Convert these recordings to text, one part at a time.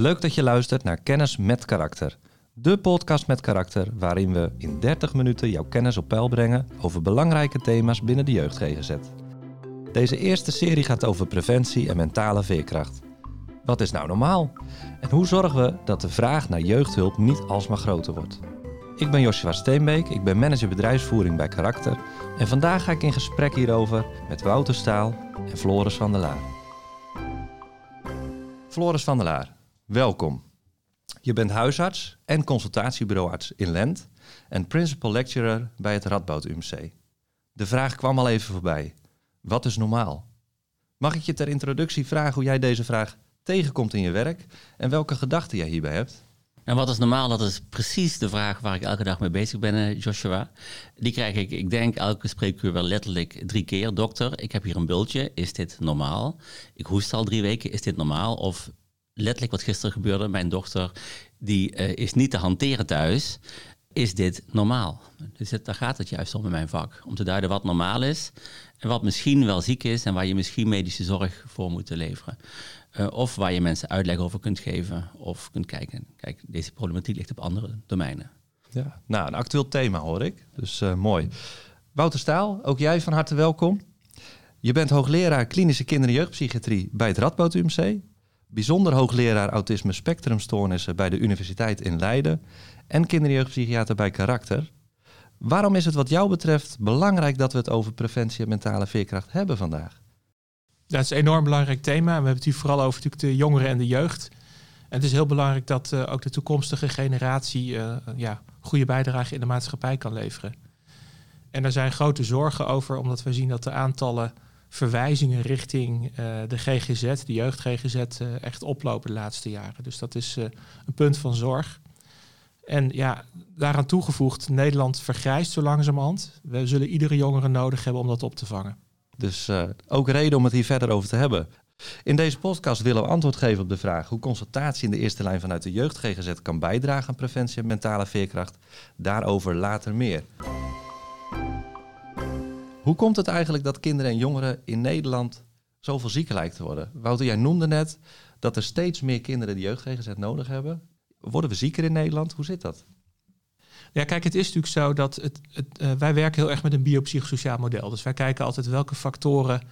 Leuk dat je luistert naar Kennis met Karakter. De podcast met karakter waarin we in 30 minuten jouw kennis op peil brengen over belangrijke thema's binnen de jeugd GGZ. Deze eerste serie gaat over preventie en mentale veerkracht. Wat is nou normaal? En hoe zorgen we dat de vraag naar jeugdhulp niet alsmaar groter wordt? Ik ben Joshua Steenbeek, ik ben manager bedrijfsvoering bij Karakter en vandaag ga ik in gesprek hierover met Wouter Staal en Floris van der Laar. Floris van der Laar, welkom. Je bent huisarts en consultatiebureauarts in Lent en principal lecturer bij het Radboud UMC. De vraag kwam al even voorbij. Wat is normaal? Mag ik je ter introductie vragen hoe jij deze vraag tegenkomt in je werk en welke gedachten jij hierbij hebt? En wat is normaal? Dat is precies de vraag waar ik elke dag mee bezig ben, eh, Joshua. Die krijg ik, ik denk, elke spreekuur wel letterlijk drie keer. Dokter, ik heb hier een bultje. Is dit normaal? Ik hoest al drie weken. Is dit normaal? Of letterlijk wat gisteren gebeurde. Mijn dochter die uh, is niet te hanteren thuis. Is dit normaal? Dus daar gaat het juist om in mijn vak. Om te duiden wat normaal is en wat misschien wel ziek is en waar je misschien medische zorg voor moet leveren. Uh, of waar je mensen uitleg over kunt geven of kunt kijken. Kijk, deze problematiek ligt op andere domeinen. Ja, nou, een actueel thema hoor ik. Dus uh, mooi. Wouter Staal, ook jij van harte welkom. Je bent hoogleraar klinische kinder- en jeugdpsychiatrie bij het Radboud UMC bijzonder hoogleraar autisme spectrumstoornissen bij de Universiteit in Leiden en kinder- en jeugdpsychiater bij Karakter. Waarom is het wat jou betreft belangrijk dat we het over preventie en mentale veerkracht hebben vandaag? Dat is een enorm belangrijk thema. We hebben het hier vooral over natuurlijk de jongeren en de jeugd. En het is heel belangrijk dat uh, ook de toekomstige generatie uh, ja, goede bijdrage in de maatschappij kan leveren. En er zijn grote zorgen over, omdat we zien dat de aantallen verwijzingen richting uh, de GGZ, de jeugd GGZ, uh, echt oplopen de laatste jaren. Dus dat is uh, een punt van zorg. En ja, daaraan toegevoegd, Nederland vergrijst zo langzamerhand. We zullen iedere jongere nodig hebben om dat op te vangen. Dus ook reden om het hier verder over te hebben. In deze podcast willen we antwoord geven op de vraag hoe consultatie in de eerste lijn vanuit de jeugd GGZ kan bijdragen aan preventie en mentale veerkracht. Daarover later meer. Hoe komt het eigenlijk dat kinderen en jongeren in Nederland zoveel zieker lijken te worden? Wouter, jij noemde net dat er steeds meer kinderen die jeugd nodig hebben. Worden we zieker in Nederland? Hoe zit dat? Ja, kijk, het is natuurlijk zo dat het, het uh, wij werken heel erg met een biopsychosociaal model. Dus wij kijken altijd welke factoren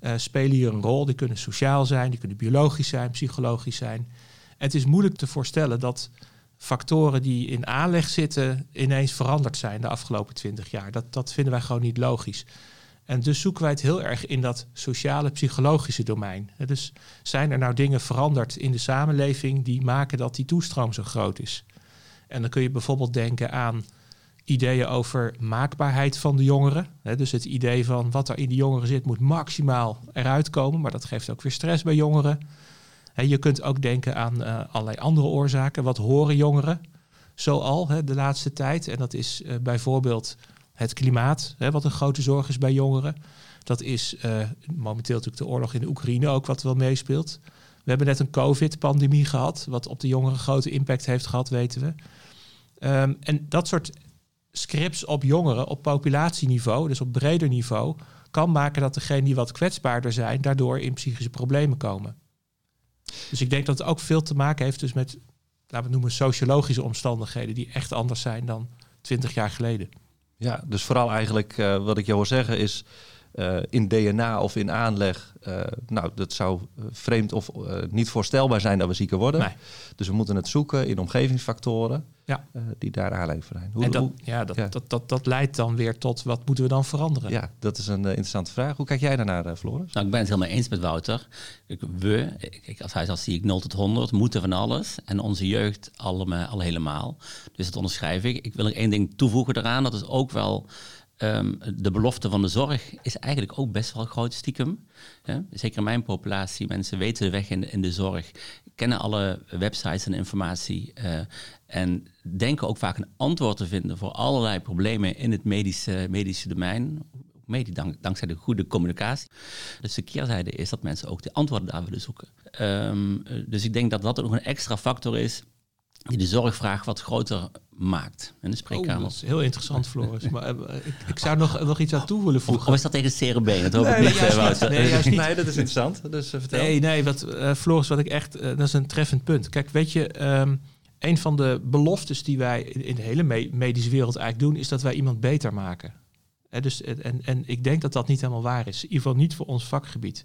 uh, spelen hier een rol. Die kunnen sociaal zijn, die kunnen biologisch zijn, psychologisch zijn. Het is moeilijk te voorstellen dat factoren die in aanleg zitten ineens veranderd zijn de afgelopen twintig jaar. Dat, dat vinden wij gewoon niet logisch. En dus zoeken wij het heel erg in dat sociale, psychologische domein. Dus zijn er nou dingen veranderd in de samenleving die maken dat die toestroom zo groot is? En dan kun je bijvoorbeeld denken aan ideeën over maakbaarheid van de jongeren. Dus het idee van wat er in de jongeren zit moet maximaal eruit komen, maar dat geeft ook weer stress bij jongeren. Je kunt ook denken aan uh, allerlei andere oorzaken. Wat horen jongeren zoal hè, de laatste tijd? En dat is uh, bijvoorbeeld het klimaat, wat een grote zorg is bij jongeren. Dat is uh, momenteel natuurlijk de oorlog in de Oekraïne ook wat wel meespeelt. We hebben net een COVID-pandemie gehad, wat op de jongeren grote impact heeft gehad, weten we. Um, en dat soort scripts op jongeren op populatieniveau, dus op breder niveau, kan maken dat degenen die wat kwetsbaarder zijn, daardoor in psychische problemen komen. Dus ik denk dat het ook veel te maken heeft dus met, laten we noemen, sociologische omstandigheden die echt anders zijn dan twintig jaar geleden. Ja, dus vooral eigenlijk uh, wat ik jou wil zeggen is uh, in DNA of in aanleg, uh, nou, dat zou vreemd of niet voorstelbaar zijn dat we zieker worden. Nee. Dus we moeten het zoeken in omgevingsfactoren ja. die daar aanleiding voor zijn. Hoe, en dat, hoe, ja, dat, ja. Dat, dat, dat leidt dan weer tot wat moeten we dan veranderen? Ja, dat is een interessante vraag. Hoe kijk jij daarnaar, Floris? Nou, ik ben het helemaal eens met Wouter. We, ik, als huisarts zie ik 0 tot 100, moeten van alles. En onze jeugd allemaal, al helemaal. Dus dat onderschrijf ik. Ik wil er één ding toevoegen eraan. Dat is ook wel Um, de belofte van de zorg is eigenlijk ook best wel groot stiekem. Ja? Zeker mijn populatie, mensen weten de weg in de, zorg, kennen alle websites en informatie uh, en denken ook vaak een antwoord te vinden voor allerlei problemen in het medische, medische domein. Mede dank, dankzij de goede communicatie. Dus de keerzijde is dat mensen ook de antwoorden daar willen zoeken. Um, dus ik denk dat dat nog een extra factor is die de zorgvraag wat groter maakt in de Oh, spreekkamer. dat is heel interessant, Floris. Maar eh, ik, ik zou nog, nog iets aan toe willen voegen. of is dat tegen CRB? Dat hoop Nee, ik niet, juist eh. Wouter. Nee, juist niet. Nee, dat is interessant. Dus eh, vertel. Nee, nee, wat, eh, Floris, wat ik echt, eh, dat is een treffend punt. Kijk, weet je, ehm, een van de beloftes die wij in, de hele me- medische wereld eigenlijk doen, is dat wij iemand beter maken. Hè, dus, en, en, en ik denk dat dat niet helemaal waar is. In ieder geval niet voor ons vakgebied.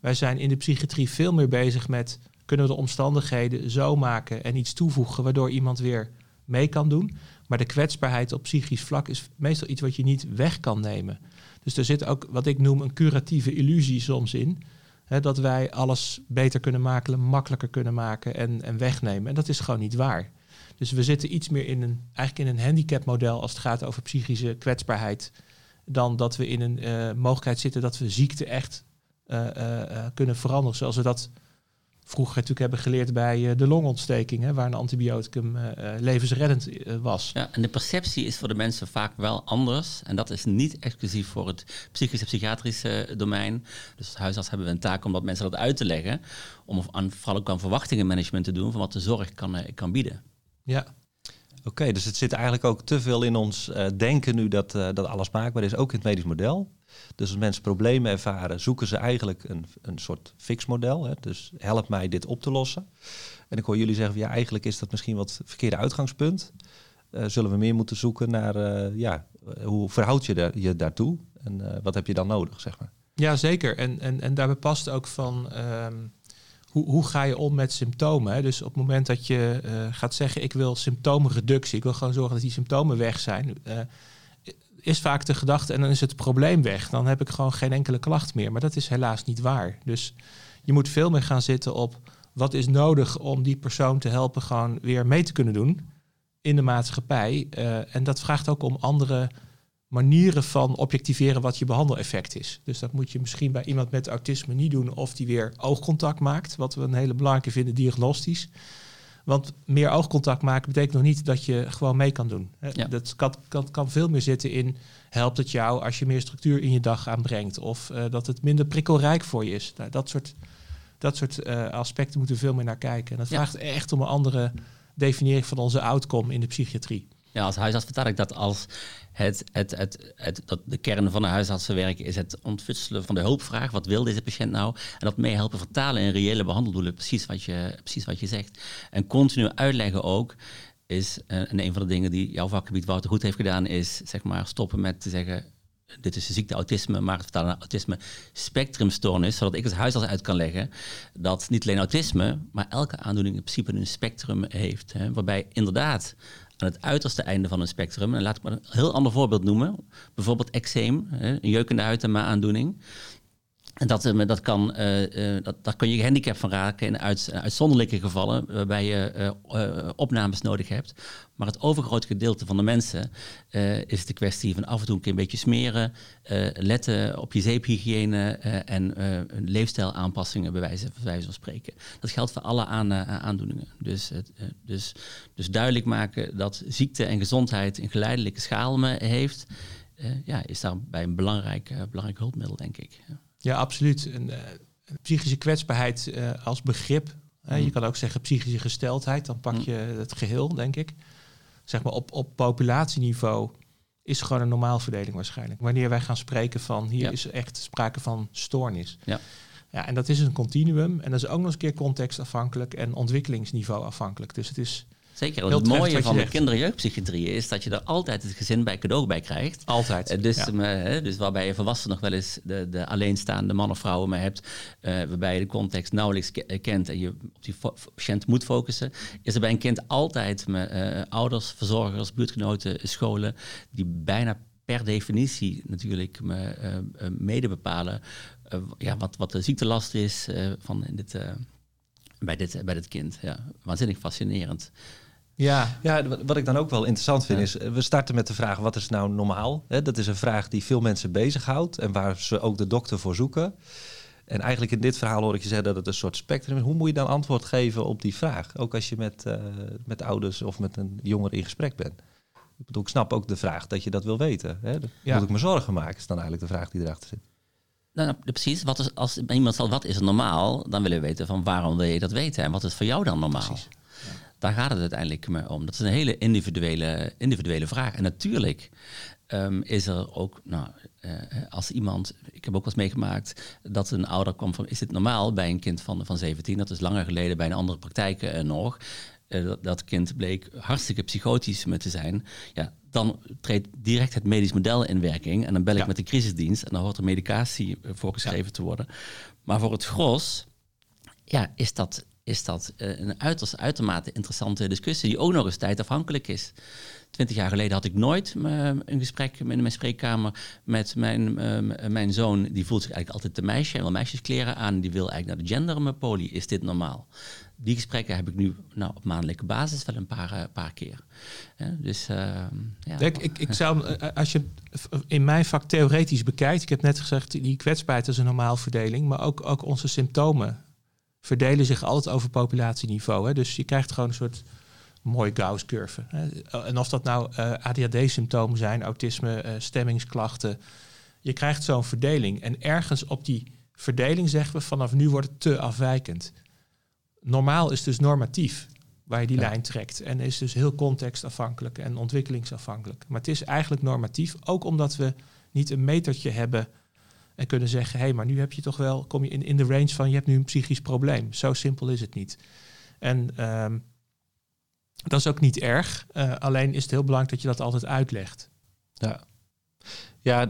Wij zijn in de psychiatrie veel meer bezig met, kunnen we de omstandigheden zo maken en iets toevoegen waardoor iemand weer mee kan doen. Maar de kwetsbaarheid op psychisch vlak is meestal iets wat je niet weg kan nemen. Dus er zit ook wat ik noem een curatieve illusie soms in. Hè, dat wij alles beter kunnen maken, makkelijker kunnen maken en, en wegnemen. En dat is gewoon niet waar. Dus we zitten iets meer in een, eigenlijk in een handicapmodel als het gaat over psychische kwetsbaarheid. Dan dat we in een eh, mogelijkheid zitten dat we ziekte echt eh, eh, kunnen veranderen. Zoals we dat vroeger natuurlijk hebben geleerd bij eh, de longontsteking, hè, waar een antibioticum eh, eh, levensreddend was. Ja, en de perceptie is voor de mensen vaak wel anders. En dat is niet exclusief voor het psychische psychiatrische domein. Dus als huisarts hebben we een taak om dat mensen dat uit te leggen. Om aan, vooral ook aan verwachtingenmanagement te doen van wat de zorg kan, kan bieden. Ja, Oké, dus het zit eigenlijk ook te veel in ons eh, denken nu dat, eh, dat alles maakbaar is, ook in het medisch model. Dus als mensen problemen ervaren, zoeken ze eigenlijk een, een soort fixmodel. Hè? Dus help mij dit op te lossen. En ik hoor jullie zeggen, ja, eigenlijk is dat misschien wat verkeerde uitgangspunt. Eh, zullen we meer moeten zoeken naar, eh, ja, hoe verhoud je daar, je daartoe? En eh, wat heb je dan nodig, zeg maar? Ja, zeker. En, en, en daarbij past ook van ehm, hoe, hoe ga je om met symptomen. Hè? Dus op het moment dat je gaat zeggen, ik wil symptoomreductie, ik wil gewoon zorgen dat die symptomen weg zijn, is vaak de gedachte en dan is het probleem weg. Dan heb ik gewoon geen enkele klacht meer. Maar dat is helaas niet waar. Dus je moet veel meer gaan zitten op wat is nodig om die persoon te helpen gewoon weer mee te kunnen doen in de maatschappij. Eh, en dat vraagt ook om andere manieren van objectiveren wat je behandeleffect is. Dus dat moet je misschien bij iemand met autisme niet doen of die weer oogcontact maakt, wat we een hele belangrijke vinden diagnostisch. Want meer oogcontact maken betekent nog niet dat je gewoon mee kan doen. Ja. Dat kan, kan, kan veel meer zitten in helpt het jou als je meer structuur in je dag aanbrengt of eh, dat het minder prikkelrijk voor je is. Nou, dat soort, dat soort eh, aspecten moeten we veel meer naar kijken. En dat Ja. vraagt echt om een andere definiëring van onze outcome in de psychiatrie. Ja, als huisarts vertel ik dat als het, het, het, het, dat de kern van de huisartsenwerk is het ontfutselen van de hulpvraag. Wat wil deze patiënt nou? En dat meehelpen vertalen in reële behandeldoelen. Precies wat je, precies wat je zegt. En continu uitleggen ook is, eh, en een van de dingen die jouw vakgebied Wouter goed heeft gedaan, is zeg maar stoppen met te zeggen. Dit is de ziekte autisme, maar het vertalen naar autisme spectrumstoornis, zodat ik als huisarts uit kan leggen dat niet alleen autisme, maar elke aandoening in principe een spectrum heeft. Hè, waarbij inderdaad aan het uiterste einde van een spectrum, en laat ik maar een heel ander voorbeeld noemen, bijvoorbeeld eczeem, een jeukende huid-aandoening. En dat, eh, dat kan, eh, eh, dat, daar kun je gehandicap van raken in uit, uitzonderlijke gevallen, waarbij je opnames nodig hebt. Maar het overgrote gedeelte van de mensen eh, is de kwestie van af en toe een beetje smeren, letten op je zeephygiëne eh, en leefstijlaanpassingen, bij wijze, bij wijze van spreken. Dat geldt voor alle aan, aandoeningen. Dus, dus, dus duidelijk maken dat ziekte en gezondheid een geleidelijke schaal heeft, ja, is daarbij een belangrijk, belangrijk hulpmiddel, denk ik. Ja, absoluut. En, eh, psychische kwetsbaarheid eh, als begrip. hè, Mm. Je kan ook zeggen psychische gesteldheid. Dan pak je het geheel, denk ik. Zeg maar op, op populatieniveau is gewoon een normaalverdeling waarschijnlijk. Wanneer wij gaan spreken van hier Ja. is echt sprake van stoornis. Ja. Ja, en dat is een continuum. En dat is ook nog eens een keer contextafhankelijk en ontwikkelingsniveau afhankelijk. Dus het is Zeker. Het mooie van de kinder- en jeugdpsychiatrie is dat je er altijd het gezin bij cadeau bij krijgt. altijd. Eh, dus, ja. eh, dus waarbij je volwassen nog wel eens de, de alleenstaande man of vrouwen mee hebt, eh, waarbij je de context nauwelijks ke- kent en je op die patiënt moet focussen, is er bij een kind altijd met eh, ouders, verzorgers, buurtgenoten, scholen, die bijna per definitie natuurlijk me, mede bepalen ja, wat, wat de ziektelast is van in dit, bij, dit, bij dit kind. Ja, waanzinnig fascinerend. Ja, Ja, wat- wat ik dan ook wel interessant vind Ja. is, eh, we starten met de vraag wat is nou normaal? Hè, dat is een vraag die veel mensen bezighoudt en waar ze ook de dokter voor zoeken. En eigenlijk in dit verhaal hoor ik je zeggen dat het een soort spectrum is. Hoe moet je dan antwoord geven op die vraag? Ook als je met, eh, met ouders of met een jongere in gesprek bent. Ik bedoel, ik snap ook de vraag dat je dat wil weten. Hè? Ja. Moet ik me zorgen maken, is dan eigenlijk de vraag die erachter zit. Nou, nou, precies. Wat is, als iemand zegt wat is normaal, dan willen we weten van waarom wil je dat weten en wat is voor jou dan normaal. Precies. Daar gaat het uiteindelijk om. Dat is een hele individuele, individuele vraag. En natuurlijk ehm, is er ook, nou, uh, als iemand, ik heb ook wel eens meegemaakt dat een ouder kwam van, is dit normaal bij een kind van, van 17? Dat is langer geleden bij een andere praktijk uh, nog. Uh, dat, dat, kind bleek hartstikke psychotisch met te zijn. Ja, dan treedt direct het medisch model in werking. En dan bel ik ja. met de crisisdienst en dan hoort er medicatie voorgeschreven ja. te worden. Maar voor het gros ja, is dat, is dat een uiterst uitermate interessante discussie, die ook nog eens tijdafhankelijk is. Twintig jaar geleden had ik nooit een gesprek in mijn spreekkamer met mijn, uh, mijn zoon. Die voelt zich eigenlijk altijd te meisje. Hij wil meisjeskleren aan. Die wil eigenlijk naar de gendermepolie. Is dit normaal? Die gesprekken heb ik nu nou, op maandelijke basis wel een paar, paar keer. Dus, ja. Ik, ik, ik zou, als je in mijn vak theoretisch bekijkt, ik heb net gezegd, die kwetsbaarheid is een normaal verdeling, maar ook, ook onze symptomen verdelen zich altijd over populatieniveau. Hè? Dus je krijgt gewoon een soort mooi Gauss-curve. En of dat nou uh, ADHD-symptomen zijn, autisme, uh, stemmingsklachten. Je krijgt zo'n verdeling. En ergens op die verdeling zeggen we vanaf nu wordt het te afwijkend. Normaal is dus normatief waar je die ja. lijn trekt. En is dus heel contextafhankelijk en ontwikkelingsafhankelijk. Maar het is eigenlijk normatief, ook omdat we niet een metertje hebben en kunnen zeggen, hé, hey, maar nu heb je toch wel, kom je in, in de range van je hebt nu een psychisch probleem. Zo simpel is het niet. En um, dat is ook niet erg. Uh, alleen is het heel belangrijk dat je dat altijd uitlegt. Ja. Ja,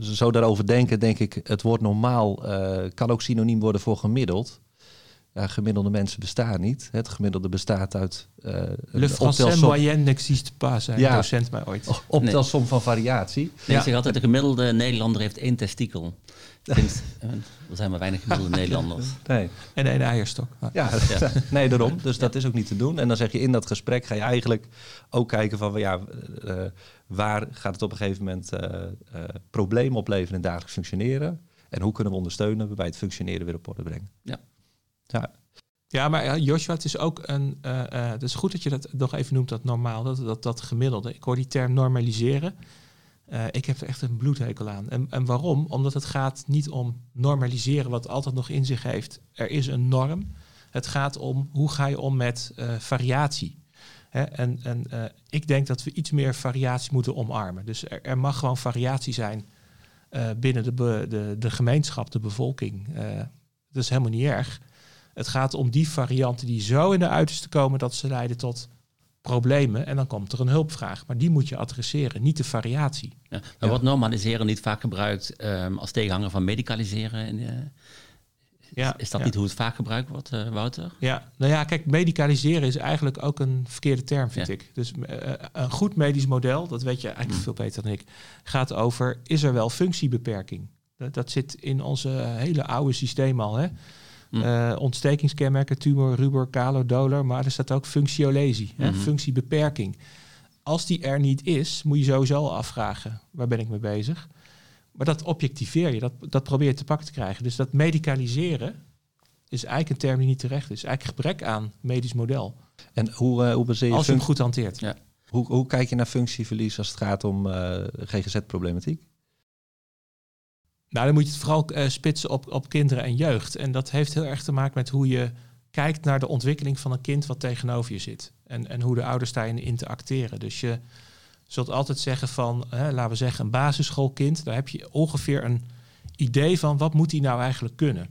zo daarover denken, denk ik, het woord normaal uh, kan ook synoniem worden voor gemiddeld. Ja, gemiddelde mensen bestaan niet. Het gemiddelde bestaat uit... Uh, Le français moyenne n'existe pas, zei ja, docent mij ooit. Optelsom nee. van variatie. Nee, ja. Ik zeg altijd, de gemiddelde Nederlander heeft één testikel. Vind, er zijn maar weinig gemiddelde Nederlanders. Nee. En één eierstok. Ja, ja, nee, daarom. Dus dat is ook niet te doen. En dan zeg je in dat gesprek, ga je eigenlijk ook kijken van... ja, uh, waar gaat het op een gegeven moment uh, uh, problemen opleveren in het dagelijks functioneren? En hoe kunnen we ondersteunen bij het functioneren weer op orde brengen? Ja. Ja. Ja, maar Joshua, het is ook een. Uh, uh, het is goed dat je dat nog even noemt, dat normaal, dat, dat, dat gemiddelde. Ik hoor die term normaliseren. Ik heb er echt een bloedhekel aan. En, en waarom? Omdat het gaat niet om normaliseren, wat altijd nog in zich heeft. Er is een norm. Het gaat om hoe ga je om met variatie. Hè? En, en ik denk dat we iets meer variatie moeten omarmen. Dus er, mag gewoon variatie zijn binnen de, de, de gemeenschap, de bevolking. dat is helemaal niet erg. Het gaat om die varianten die zo in de uiterste komen dat ze leiden tot problemen. En dan komt er een hulpvraag. Maar die moet je adresseren, niet de variatie. Ja, maar ja. wordt normaliseren niet vaak gebruikt um, als tegenhanger van medicaliseren? Uh, ja, is dat ja. niet hoe het vaak gebruikt wordt, uh, Wouter? Ja, nou ja, kijk, medicaliseren is eigenlijk ook een verkeerde term, vind ik. Dus uh, een goed medisch model, dat weet je eigenlijk mm. veel beter dan ik, gaat over, is er wel functiebeperking? Dat, dat zit in onze hele oude systeem al, hè? Uh, ontstekingskenmerken, tumor, rubor, calo, dolor, maar er staat ook functiolesie, mm -hmm. functiebeperking. Als die er niet is, moet je sowieso al afvragen, waar ben ik mee bezig? Maar dat objectiveer je, dat, dat probeer je te pakken te krijgen. Dus dat medicaliseren is eigenlijk een term die niet terecht is. Eigenlijk gebrek aan medisch model. En hoe, uh, hoe baseer je... Als je hem goed hanteert. Ja. Hoe, hoe kijk je naar functieverlies als het gaat om uh, GGZ-problematiek? Nou, dan moet je het vooral uh, spitsen op, op kinderen en jeugd. En dat heeft heel erg te maken met hoe je kijkt naar de ontwikkeling van een kind wat tegenover je zit. En, en hoe de ouders daarin interacteren. Dus je zult altijd zeggen van, hè, laten we zeggen, een basisschoolkind, daar heb je ongeveer een idee van wat moet hij nou eigenlijk kunnen.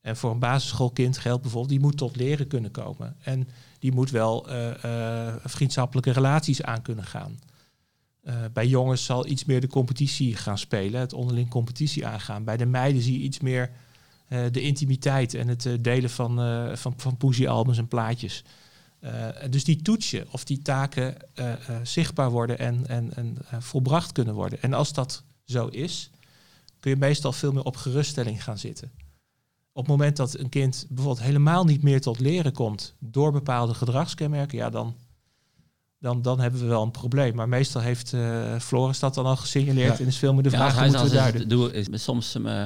En voor een basisschoolkind geldt bijvoorbeeld, die moet tot leren kunnen komen. En die moet wel uh, uh, vriendschappelijke relaties aan kunnen gaan. Uh, bij jongens zal iets meer de competitie gaan spelen, het onderling competitie aangaan. Bij de meiden zie je iets meer uh, de intimiteit en het uh, delen van, van, van poesiealbums en plaatjes. dus die toetsen of die taken zichtbaar worden en, en, en volbracht kunnen worden. En als dat zo is, kun je meestal veel meer op geruststelling gaan zitten. Op het moment dat een kind bijvoorbeeld helemaal niet meer tot leren komt door bepaalde gedragskenmerken, ja, dan dan, dan hebben we wel een probleem. Maar meestal heeft uh, Floris dat dan al gesignaleerd ja. en is veel meer de vraag ja, moeten we duiden. Doe, is, soms uh,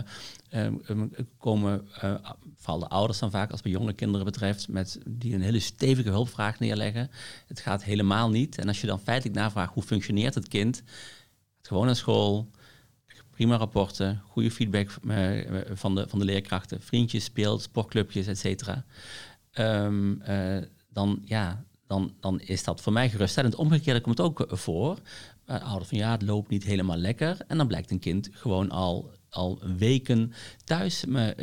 um, komen uh, vooral de ouders dan vaak, als bij jonge kinderen betreft, met die een hele stevige hulpvraag neerleggen. Het gaat helemaal niet. En als je dan feitelijk navraagt hoe functioneert het kind, het gewoon naar school, prima rapporten, goede feedback van de, van de leerkrachten, vriendjes, speelt, sportclubjes, et cetera. Um, dan, ja, dan, dan is dat voor mij geruststellend. Omgekeerd komt het ook voor. Uh, ouders van ja, het loopt niet helemaal lekker. En dan blijkt een kind gewoon al, al weken thuis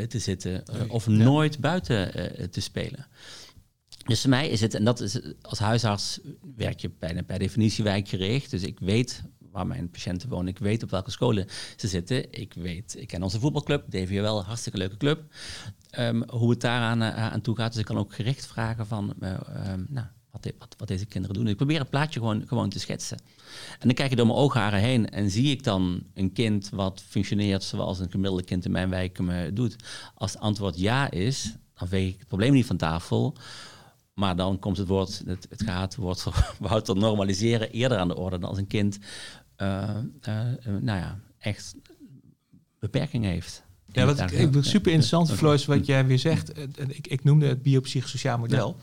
te zitten of nooit buiten te spelen. Dus voor mij is het, en dat is als huisarts werk je bijna per definitie wijkgericht. Dus ik weet waar mijn patiënten wonen. Ik weet op welke scholen ze zitten. Ik weet, ik ken onze voetbalclub, DVL, hartstikke leuke club. Um, hoe het daaraan uh, aan toe gaat. Dus ik kan ook gericht vragen van, uh, um, nou, wat, wat, wat, deze kinderen doen. Ik probeer het plaatje gewoon, gewoon te schetsen. En dan kijk je door mijn oogharen heen en zie ik dan een kind wat functioneert zoals een gemiddelde kind in mijn wijk me doet. Als het antwoord ja is, dan veeg ik het probleem niet van tafel. Maar dan komt het woord, het, het gaat, woord Wouter normaliseren eerder aan de orde dan als een kind, uh, uh, nou ja, echt beperkingen heeft. Ja, wat ik, ik super interessant, Floris, wat jij weer zegt. Ik, ik noemde het biopsychosociaal model.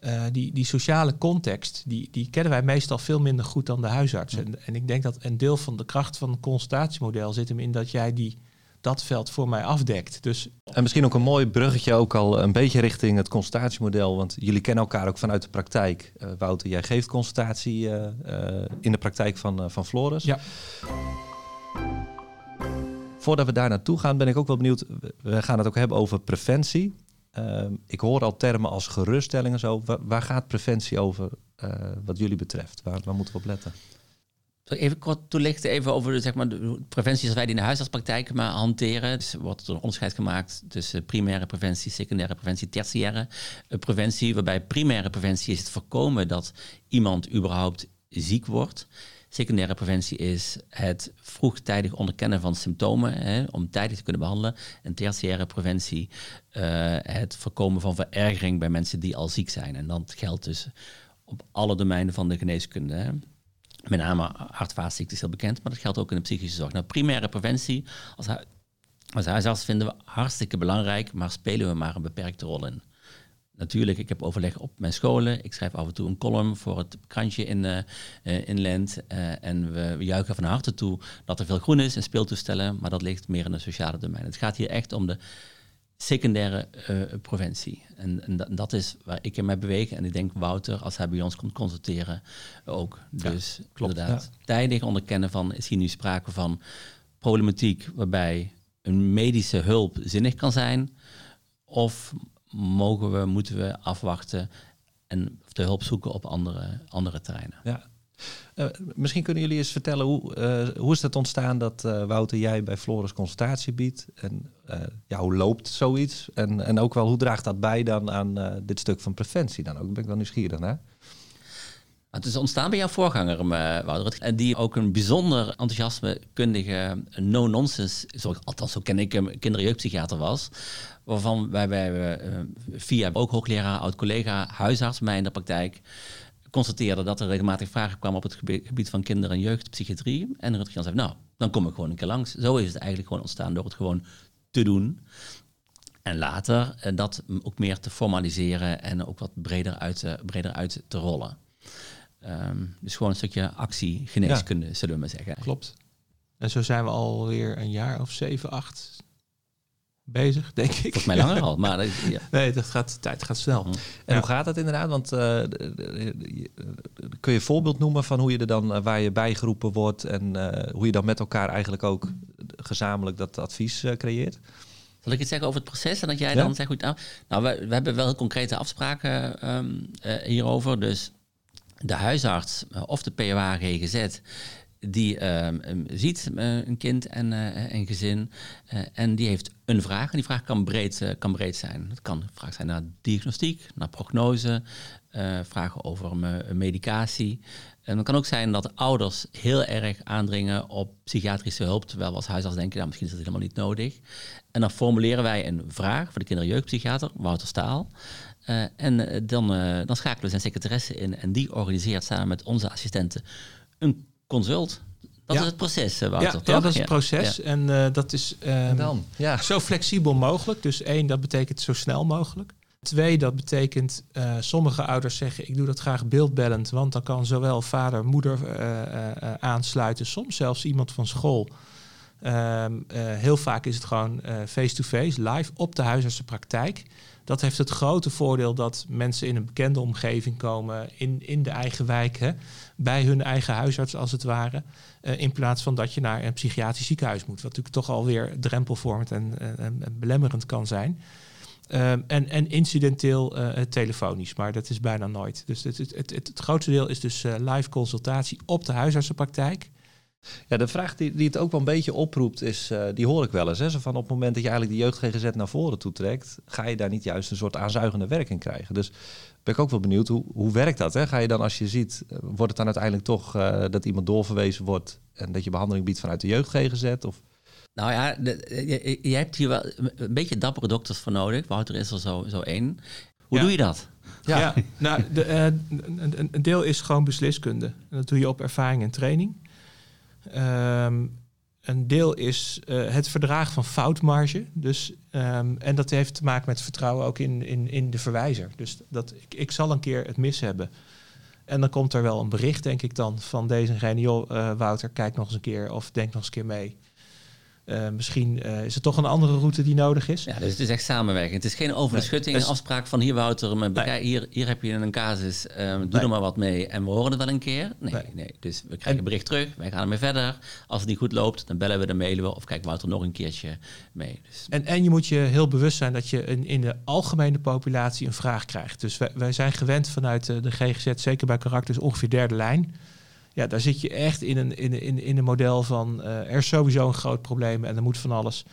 Uh, die, die sociale context, die, die kennen wij meestal veel minder goed dan de huisarts. En, en ik denk dat een deel van de kracht van het consultatiemodel zit hem in dat jij die dat veld voor mij afdekt. Dus... En misschien ook een mooi bruggetje ook al een beetje richting het consultatiemodel. Want jullie kennen elkaar ook vanuit de praktijk. Uh, Wouter, jij geeft consultatie uh, in de praktijk van, van Floris. Ja. Voordat we daar naartoe gaan, ben ik ook wel benieuwd. We gaan het ook hebben over preventie. Ehm, ik hoor al termen als geruststelling en zo. Waar, gaat preventie over wat jullie betreft? Waar, waar moeten we op letten? Even kort toelichten even over de, zeg maar, preventie zoals wij die in de huisartspraktijk maar hanteren. Dus wordt er een onderscheid gemaakt tussen primaire preventie, secundaire preventie, tertiaire eh, preventie. Waarbij primaire preventie is het voorkomen dat iemand überhaupt ziek wordt. Secundaire preventie is het vroegtijdig onderkennen van symptomen hè, om tijdig te kunnen behandelen. En tertiaire preventie uh, het voorkomen van verergering bij mensen die al ziek zijn. En dat geldt dus op alle domeinen van de geneeskunde. Hè. Met name hart- is heel bekend, maar dat geldt ook in de psychische zorg. Nou, primaire preventie als, als huisarts vinden we hartstikke belangrijk, maar spelen we maar een beperkte rol in. Natuurlijk, ik heb overleg op mijn scholen. Ik schrijf af en toe een column voor het krantje in, uh, in Lent. Uh, en we, we, juichen van harte toe dat er veel groen is en speeltoestellen, maar dat ligt meer in de sociale domein. Het gaat hier echt om de secundaire uh, preventie. En, en dat is waar ik in mij beweeg. En ik denk Wouter, als hij bij ons komt consulteren, ook. Dus klopt, inderdaad, tijdig onderkennen van, is hier nu sprake van problematiek waarbij een medische hulp zinnig kan zijn? Of mogen we, moeten we afwachten en de hulp zoeken op andere, andere terreinen? Ja, uh, misschien kunnen jullie eens vertellen hoe, uh, hoe is het ontstaan dat uh, Wouter jij bij Floris consultatie biedt? En ja, hoe loopt zoiets? En, en ook wel hoe draagt dat bij dan aan dit stuk van preventie dan ook? Ben ik wel nieuwsgierig naar. Het is ontstaan bij jouw voorganger, Wouter. En die ook een bijzonder enthousiasme, kundige, no-nonsense, althans zo ken ik hem, kinder- en jeugdpsychiater was. Waarvan wij, wij via ook hoogleraar, oud-collega, huisarts mij in de praktijk constateerde dat er regelmatig vragen kwamen op het gebied van kinder- en jeugdpsychiatrie. En Rutger zei, nou, dan kom ik gewoon een keer langs. Zo is het eigenlijk gewoon ontstaan door het gewoon te doen. En later uh, dat ook meer te formaliseren en ook wat breder uit, breder uit te rollen. Um, dus gewoon een stukje actie, geneeskunde, ja. zullen we maar zeggen. Klopt. En zo zijn we alweer een jaar of zeven, acht bezig, denk ik. Volgens mij langer al, maar... Ja. Nee, dat gaat, de tijd gaat snel. En hoe gaat dat inderdaad? Want uh, kun je een voorbeeld noemen van hoe je er dan, uh, waar je bijgeroepen wordt en uh, hoe je dan met elkaar eigenlijk ook gezamenlijk dat advies creëert? Zal ik iets zeggen over het proces en dat jij ja? dan zegt, goed, nou, nou we, we, hebben wel concrete afspraken um, hierover, dus de huisarts of de POA GGZ die uh, ziet uh, een kind en uh, een gezin en die heeft een vraag. En die vraag kan breed, kan breed zijn. Het kan een vraag zijn naar diagnostiek, naar prognose, vragen over medicatie. En het kan ook zijn dat ouders heel erg aandringen op psychiatrische hulp, terwijl we als huisarts denken, nou, misschien is dat helemaal niet nodig. En dan formuleren wij een vraag voor de kinder- jeugdpsychiater, Wouter Staal. En dan, dan schakelen we zijn secretaresse in en die organiseert samen met onze assistenten een consult. Dat ja. is het proces, Wouter, ja, toch? Ja, dat is het proces. Ja. En uh, dat is um, dan? Ja. zo flexibel mogelijk. Dus één, dat betekent zo snel mogelijk. Twee, dat betekent, sommige ouders zeggen, ik doe dat graag beeldbellend, want dan kan zowel vader, moeder aansluiten, soms zelfs iemand van school. Um, heel vaak is het gewoon face-to-face, -face, live, op de huisartsenpraktijk. Dat heeft het grote voordeel dat mensen in een bekende omgeving komen, in, in de eigen wijk, bij hun eigen huisarts als het ware. Uh, in plaats van dat je naar een psychiatrisch ziekenhuis moet, wat natuurlijk toch alweer drempelvormend en, en, en belemmerend kan zijn. Um, en, en incidenteel telefonisch, maar dat is bijna nooit. Dus het, het, het, het grootste deel is dus live consultatie op de huisartsenpraktijk. Ja, de vraag die, die het ook wel een beetje oproept is, uh, die hoor ik wel eens. Hè, zo van op het moment dat je eigenlijk de jeugd GGZ naar voren toe trekt, ga je daar niet juist een soort aanzuigende werking krijgen. Dus ben ik ook wel benieuwd, hoe, hoe werkt dat? Hè? Ga je dan als je ziet, wordt het dan uiteindelijk toch dat iemand doorverwezen wordt en dat je behandeling biedt vanuit de jeugd GGZ? Of nou ja, je, je, hebt hier wel een beetje dappere dokters voor nodig. Wouter is er zo, zo één. Hoe doe je dat? Ja, ja nou, de, uh, een, een, deel is gewoon besliskunde. En dat doe je op ervaring en training. Um, een deel is uh, het verdragen van foutmarge. Dus, um, en dat heeft te maken met vertrouwen ook in, in, in de verwijzer. Dus dat, ik, ik zal een keer het mis hebben. En dan komt er wel een bericht, denk ik dan, van deze joh, uh, Wouter, kijk nog eens een keer of denk nog eens een keer mee. Uh, misschien uh, is er toch een andere route die nodig is. Ja, dus het is echt samenwerking. Het is geen over de schutting, een afspraak van hier Wouter, nee. hier, hier heb je een casus, um, doe nee. er maar wat mee en we horen het wel een keer. Nee, nee. nee. Dus we krijgen een bericht terug, wij gaan ermee verder. Als het niet goed loopt, dan bellen we, dan mailen we of kijk Wouter nog een keertje mee. Dus. En, en je moet je heel bewust zijn dat je in, in de algemene populatie een vraag krijgt. Dus wij, wij zijn gewend vanuit de, de GGZ, zeker bij karakters, ongeveer derde lijn ja, daar zit je echt in een, in, in, in een model van uh, er is sowieso een groot probleem en er moet van alles.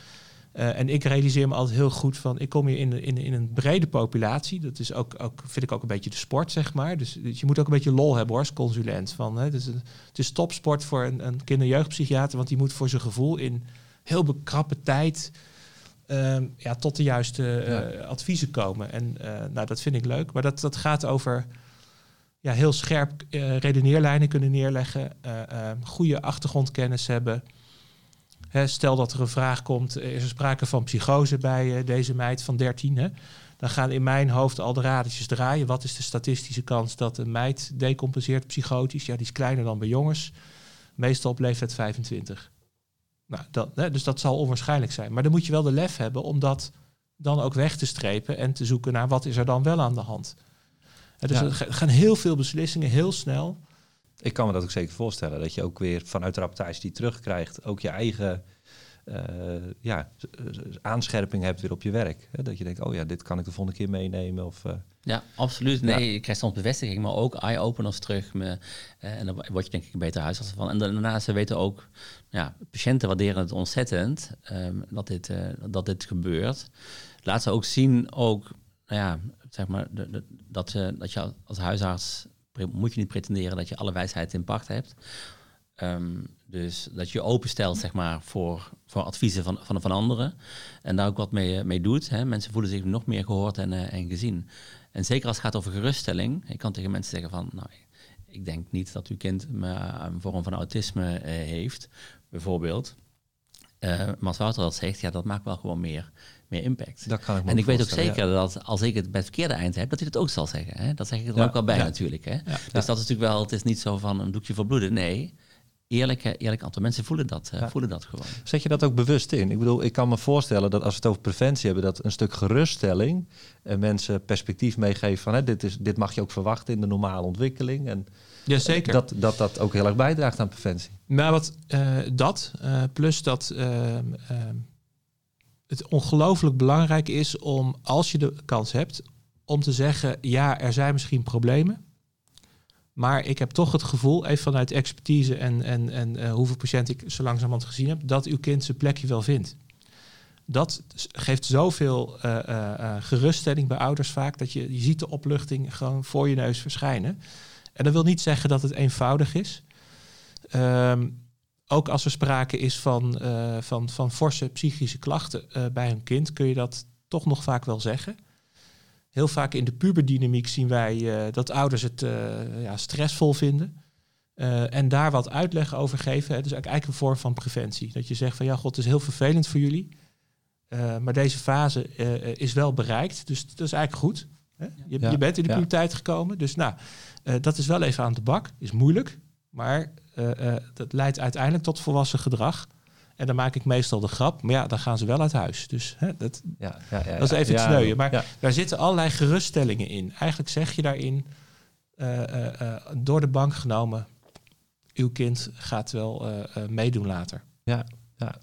Uh, en ik realiseer me altijd heel goed van, ik kom hier in, in, in een brede populatie. Dat is ook, ook, vind ik ook een beetje de sport, zeg maar. Dus, dus je moet ook een beetje lol hebben hoor, als consulent. Van, hè, het, is een, het is topsport voor een, een kinderjeugdpsychiater, want die moet voor zijn gevoel in heel bekrappe tijd um, ja, tot de juiste ja. adviezen komen. En nou, dat vind ik leuk. Maar dat, dat gaat over ja, heel scherp uh, redeneerlijnen kunnen neerleggen, uh, uh, goede achtergrondkennis hebben. Hè, stel dat er een vraag komt, is er sprake van psychose bij deze meid van 13. Hè? Dan gaan in mijn hoofd al de radertjes draaien. Wat is de statistische kans dat een meid decompenseert psychotisch? Ja, die is kleiner dan bij jongens. Meestal op leeftijd 25. Nou, hè, dus dat zal onwaarschijnlijk zijn. Maar dan moet je wel de lef hebben om dat dan ook weg te strepen en te zoeken naar wat is er dan wel aan de hand. Dus ja. er gaan heel veel beslissingen heel snel. Ik kan me dat ook zeker voorstellen. Dat je ook weer vanuit de rapportage die terugkrijgt, ook je eigen uh, ja, aanscherping hebt weer op je werk. Hè? Dat je denkt, oh ja, dit kan ik de volgende keer meenemen. Of, uh, ja, absoluut. Nee, ja. je krijgt soms bevestiging, maar ook eye-openers terug. Me, uh, en dan word je denk ik een beter huisarts van. En daarnaast, ze weten ook, ja, patiënten waarderen het ontzettend um, dat, dit, dat dit gebeurt. Laat ze ook zien, ook nou ja, zeg maar, dat, uh, dat je als huisarts moet je niet pretenderen dat je alle wijsheid in pacht hebt. Um, dus dat je openstelt zeg maar, voor, voor adviezen van, van, van anderen. En daar ook wat mee, mee doet. Hè. Mensen voelen zich nog meer gehoord en, uh, en gezien. En zeker als het gaat over geruststelling. Ik kan tegen mensen zeggen van... Nou, ik denk niet dat uw kind een vorm van autisme heeft, bijvoorbeeld. Maar als Wouter dat zegt, ja, dat maakt wel gewoon meer meer impact. Dat kan ik en ik weet ook zeker dat als ik het bij het verkeerde eind heb, dat hij het ook zal zeggen. Hè? Dat zeg ik er ja. ook wel bij natuurlijk. Hè? Dus dat is natuurlijk wel, het is niet zo van een doekje voor bloeden. Nee, eerlijke, eerlijk aantal mensen voelen dat, voelen dat gewoon. Zet je dat ook bewust in? Ik bedoel, ik kan me voorstellen dat als we het over preventie hebben, dat een stuk geruststelling en mensen perspectief meegeven van hè, dit, is, dit mag je ook verwachten in de normale ontwikkeling. En Jazeker. Dat, dat dat ook heel erg bijdraagt aan preventie. Nou, wat uh, dat, uh, plus dat het ongelooflijk belangrijk is om, als je de kans hebt, om te zeggen, ja, er zijn misschien problemen. Maar ik heb toch het gevoel, even vanuit expertise en, en, en uh, hoeveel patiënten ik zo langzamerhand gezien heb, dat uw kind zijn plekje wel vindt. Dat geeft zoveel uh, uh, geruststelling bij ouders vaak, dat je, je ziet de opluchting gewoon voor je neus verschijnen. En dat wil niet zeggen dat het eenvoudig is. Um, ook als er sprake is van, uh, van, van forse psychische klachten uh, bij een kind, kun je dat toch nog vaak wel zeggen. Heel vaak in de puberdynamiek zien wij uh, dat ouders het ja, stressvol vinden. en daar wat uitleg over geven. Hè. Dus eigenlijk een vorm van preventie. Dat je zegt van ja, god, het is heel vervelend voor jullie. maar deze fase is wel bereikt. Dus dat is eigenlijk goed. Hè. Je, ja. je, bent in de puberteit ja. gekomen. Dus nou, dat is wel even aan de bak. Is moeilijk. Maar dat leidt uiteindelijk tot volwassen gedrag. En dan maak ik meestal de grap, maar ja, dan gaan ze wel uit huis. Dus hè, dat, Ja, ja, ja, dat is even het sneuien. Maar daar zitten allerlei geruststellingen in. Eigenlijk zeg je daarin, eh, eh, eh, door de bank genomen, uw kind gaat wel eh, eh, meedoen later. Ja, ja.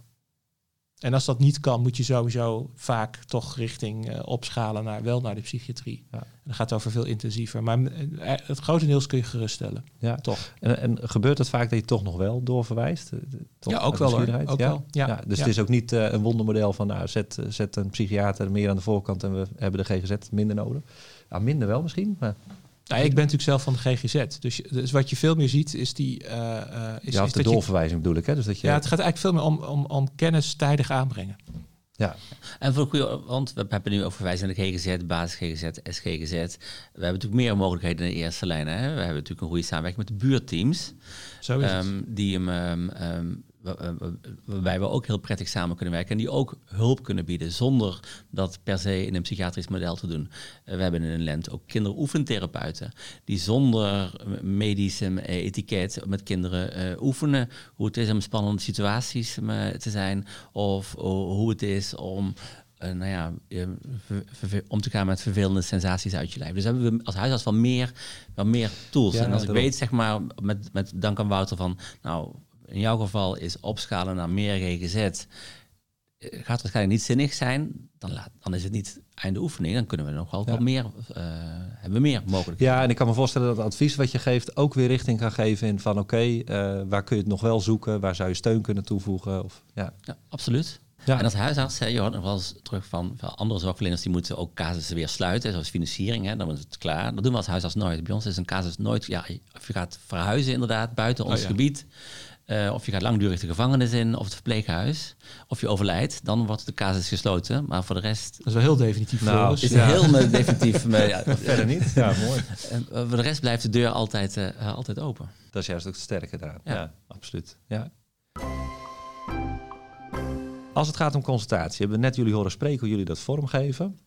En als dat niet kan, moet je sowieso vaak toch richting eh, opschalen naar wel naar de psychiatrie. Ja. En dan gaat het over veel intensiever. Maar eh, het grotendeels kun je geruststellen. ja. Toch? En, en gebeurt het vaak dat je toch nog wel doorverwijst? Eh, Toch Ja, ook wel, hoor. Ook ja? wel, ja. dus het is ook niet eh, een wondermodel van nou, zet, zet een psychiater meer aan de voorkant en we hebben de GGZ minder nodig. Ja, minder wel misschien, maar Nou, ik ben natuurlijk zelf van de GGZ. Dus, dus wat je veel meer ziet, is die. eh, eh, is, ja, of is de dat je- doorverwijzing bedoel ik. Hè? Dus dat je, ja, het gaat eigenlijk veel meer om, om, om kennis tijdig aanbrengen. ja, En voor een goede, want we hebben nu over verwijzen naar de GGZ, basis GGZ, SGGZ. We hebben natuurlijk meer mogelijkheden in de eerste lijn. Hè? We hebben natuurlijk een goede samenwerking met de buurteams. Zo is het. Ehm, die hem, ehm, ehm, waarbij we ook heel prettig samen kunnen werken. En die ook hulp kunnen bieden zonder dat per se in een psychiatrisch model te doen. Eh, we hebben in een land ook kinderoefentherapeuten. Die zonder medische eh, etiket met kinderen eh, oefenen. Hoe het is om spannende situaties eh, te zijn. Of hoe het is om eh, nou ja, eh, om te gaan met vervelende sensaties uit je lijf. Dus hebben we als huisarts wel meer, wel meer tools. Ja, en als ik weet, zeg maar, met, met dank aan Wouter van, nou, in jouw geval is opschalen naar meer GGZ. eh, Gaat waarschijnlijk niet zinnig zijn, dan, laat, dan is het niet einde oefening. Dan kunnen we nog wel Ja. wat meer, eh, hebben we meer mogelijk. ja, en ik kan me voorstellen dat het advies wat je geeft ook weer richting kan geven in van oké, eh, waar kun je het nog wel zoeken? Waar zou je steun kunnen toevoegen? Of, ja. Ja, absoluut. Ja. En als huisarts, hè, je hoort nog wel eens terug van, van andere zorgverleners, die moeten ook casussen weer sluiten, zoals financiering, hè, dan is het klaar. Dat doen we als huisarts nooit. Bij ons is een casus nooit, ja, of je gaat verhuizen inderdaad, buiten ons ja. gebied, eh, of je gaat langdurig de gevangenis in, of het verpleeghuis, of je overlijdt, dan wordt de casus gesloten. Maar voor de rest Dat is wel heel definitief Nou, voor ons. is Ja. het heel definitief, maar ja, Verder niet? Ja, mooi. en, eh, voor de rest blijft de deur altijd, eh, altijd open. Dat is juist ook het sterke eraan. Ja, Ja. absoluut. Ja. Als het gaat om consultatie, hebben we net jullie horen spreken hoe jullie dat vormgeven.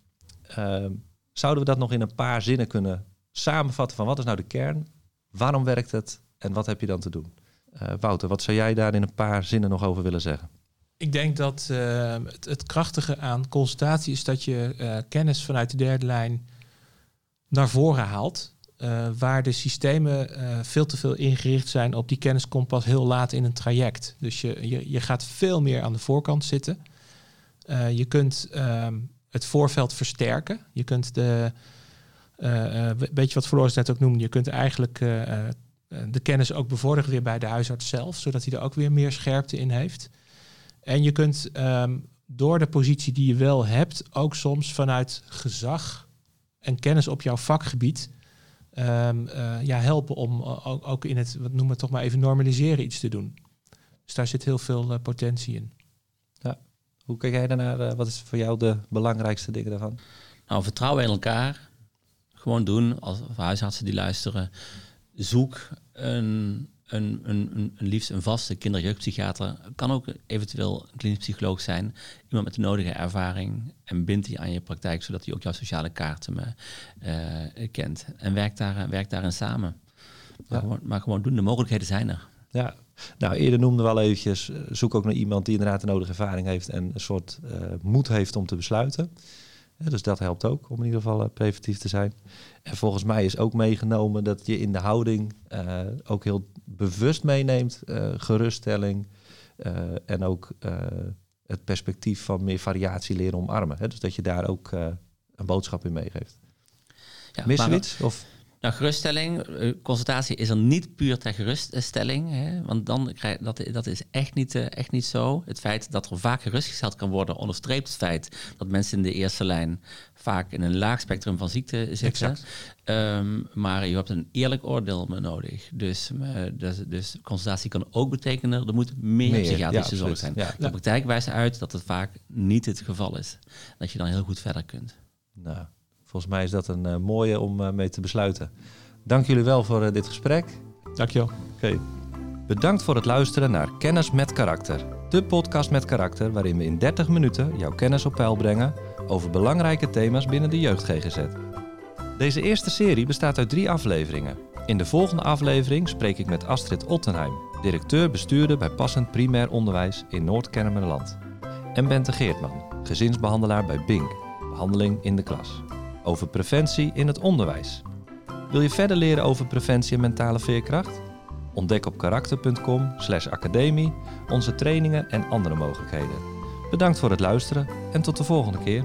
Ehm, zouden we dat nog in een paar zinnen kunnen samenvatten van wat is nou de kern? Waarom werkt het en wat heb je dan te doen? Eh, Wouter, wat zou jij daar in een paar zinnen nog over willen zeggen? Ik denk dat eh, het, krachtige aan consultatie is dat je eh, kennis vanuit de derde lijn naar voren haalt. waar de systemen veel te veel ingericht zijn op die kennis komt pas heel laat in een traject. Dus je, je, je gaat veel meer aan de voorkant zitten. Je kunt ehm, het voorveld versterken. Je kunt de, weet je wat Floris net ook noemde, je kunt eigenlijk de kennis ook bevorderen weer bij de huisarts zelf, zodat hij er ook weer meer scherpte in heeft. En je kunt ehm, door de positie die je wel hebt, ook soms vanuit gezag en kennis op jouw vakgebied, ehm, eh, ja, helpen om eh, ook, ook in het, wat noemen we het toch maar even, normaliseren iets te doen. Dus daar zit heel veel eh, potentie in. Hoe kijk jij daarnaar? Eh, wat is voor jou de belangrijkste dingen daarvan? Nou, vertrouwen in elkaar. Gewoon doen, als huisartsen die luisteren. Zoek een, een, een, een, liefst een vaste kinderjeugdpsychiater. Kan ook eventueel een klinisch psycholoog zijn. Iemand met de nodige ervaring. En bind die aan je praktijk, zodat hij ook jouw sociale kaarten eh, eh, kent. En werk, daar, werk daarin samen. Maar, Ja. gewoon, maar gewoon doen, de mogelijkheden zijn er. Ja, nou eerder noemde we al eventjes, eh, zoek ook naar iemand die inderdaad de nodige ervaring heeft en een soort moed heeft om te besluiten. Ja, dus dat helpt ook om in ieder geval eh, preventief te zijn. En volgens mij is ook meegenomen dat je in de houding eh, ook heel bewust meeneemt, eh, geruststelling en ook het perspectief van meer variatie leren omarmen. Hè? Dus dat je daar ook een boodschap in meegeeft. Ja, Missen? Of, Nou, geruststelling, eh, consultatie is er niet puur ter geruststelling. Hè, want dan krijg, dat, dat is echt niet, eh, echt niet zo. Het feit dat er vaak gerustgesteld kan worden, onderstreept het feit dat mensen in de eerste lijn vaak in een laag spectrum van ziekte zitten. Ehm, maar je hebt een eerlijk oordeel me nodig. Dus, eh, dus, dus consultatie kan ook betekenen, er moet meer, Meer, psychiatrische ja, zorg zijn. Ja. De praktijk wijst uit dat het vaak niet het geval is. Dat je dan heel goed verder kunt. Nou, volgens mij is dat een eh, mooie om eh, mee te besluiten. Dank jullie wel voor eh, dit gesprek. Dankjewel. Oké. Bedankt voor het luisteren naar Kennis met Karakter. De podcast met karakter waarin we in 30 minuten jouw kennis op peil brengen over belangrijke thema's binnen de jeugd GGZ. Deze eerste serie bestaat uit drie afleveringen. In de volgende aflevering spreek ik met Astrid Ottenheim, directeur-bestuurder bij Passend Primair Onderwijs in Noord-Kennemerland. En Bente Geertman, gezinsbehandelaar bij Bink, behandeling in de klas. Over preventie in het onderwijs. Wil je verder leren over preventie en mentale veerkracht? Ontdek op karakter.com academie onze trainingen en andere mogelijkheden. Bedankt voor het luisteren en tot de volgende keer.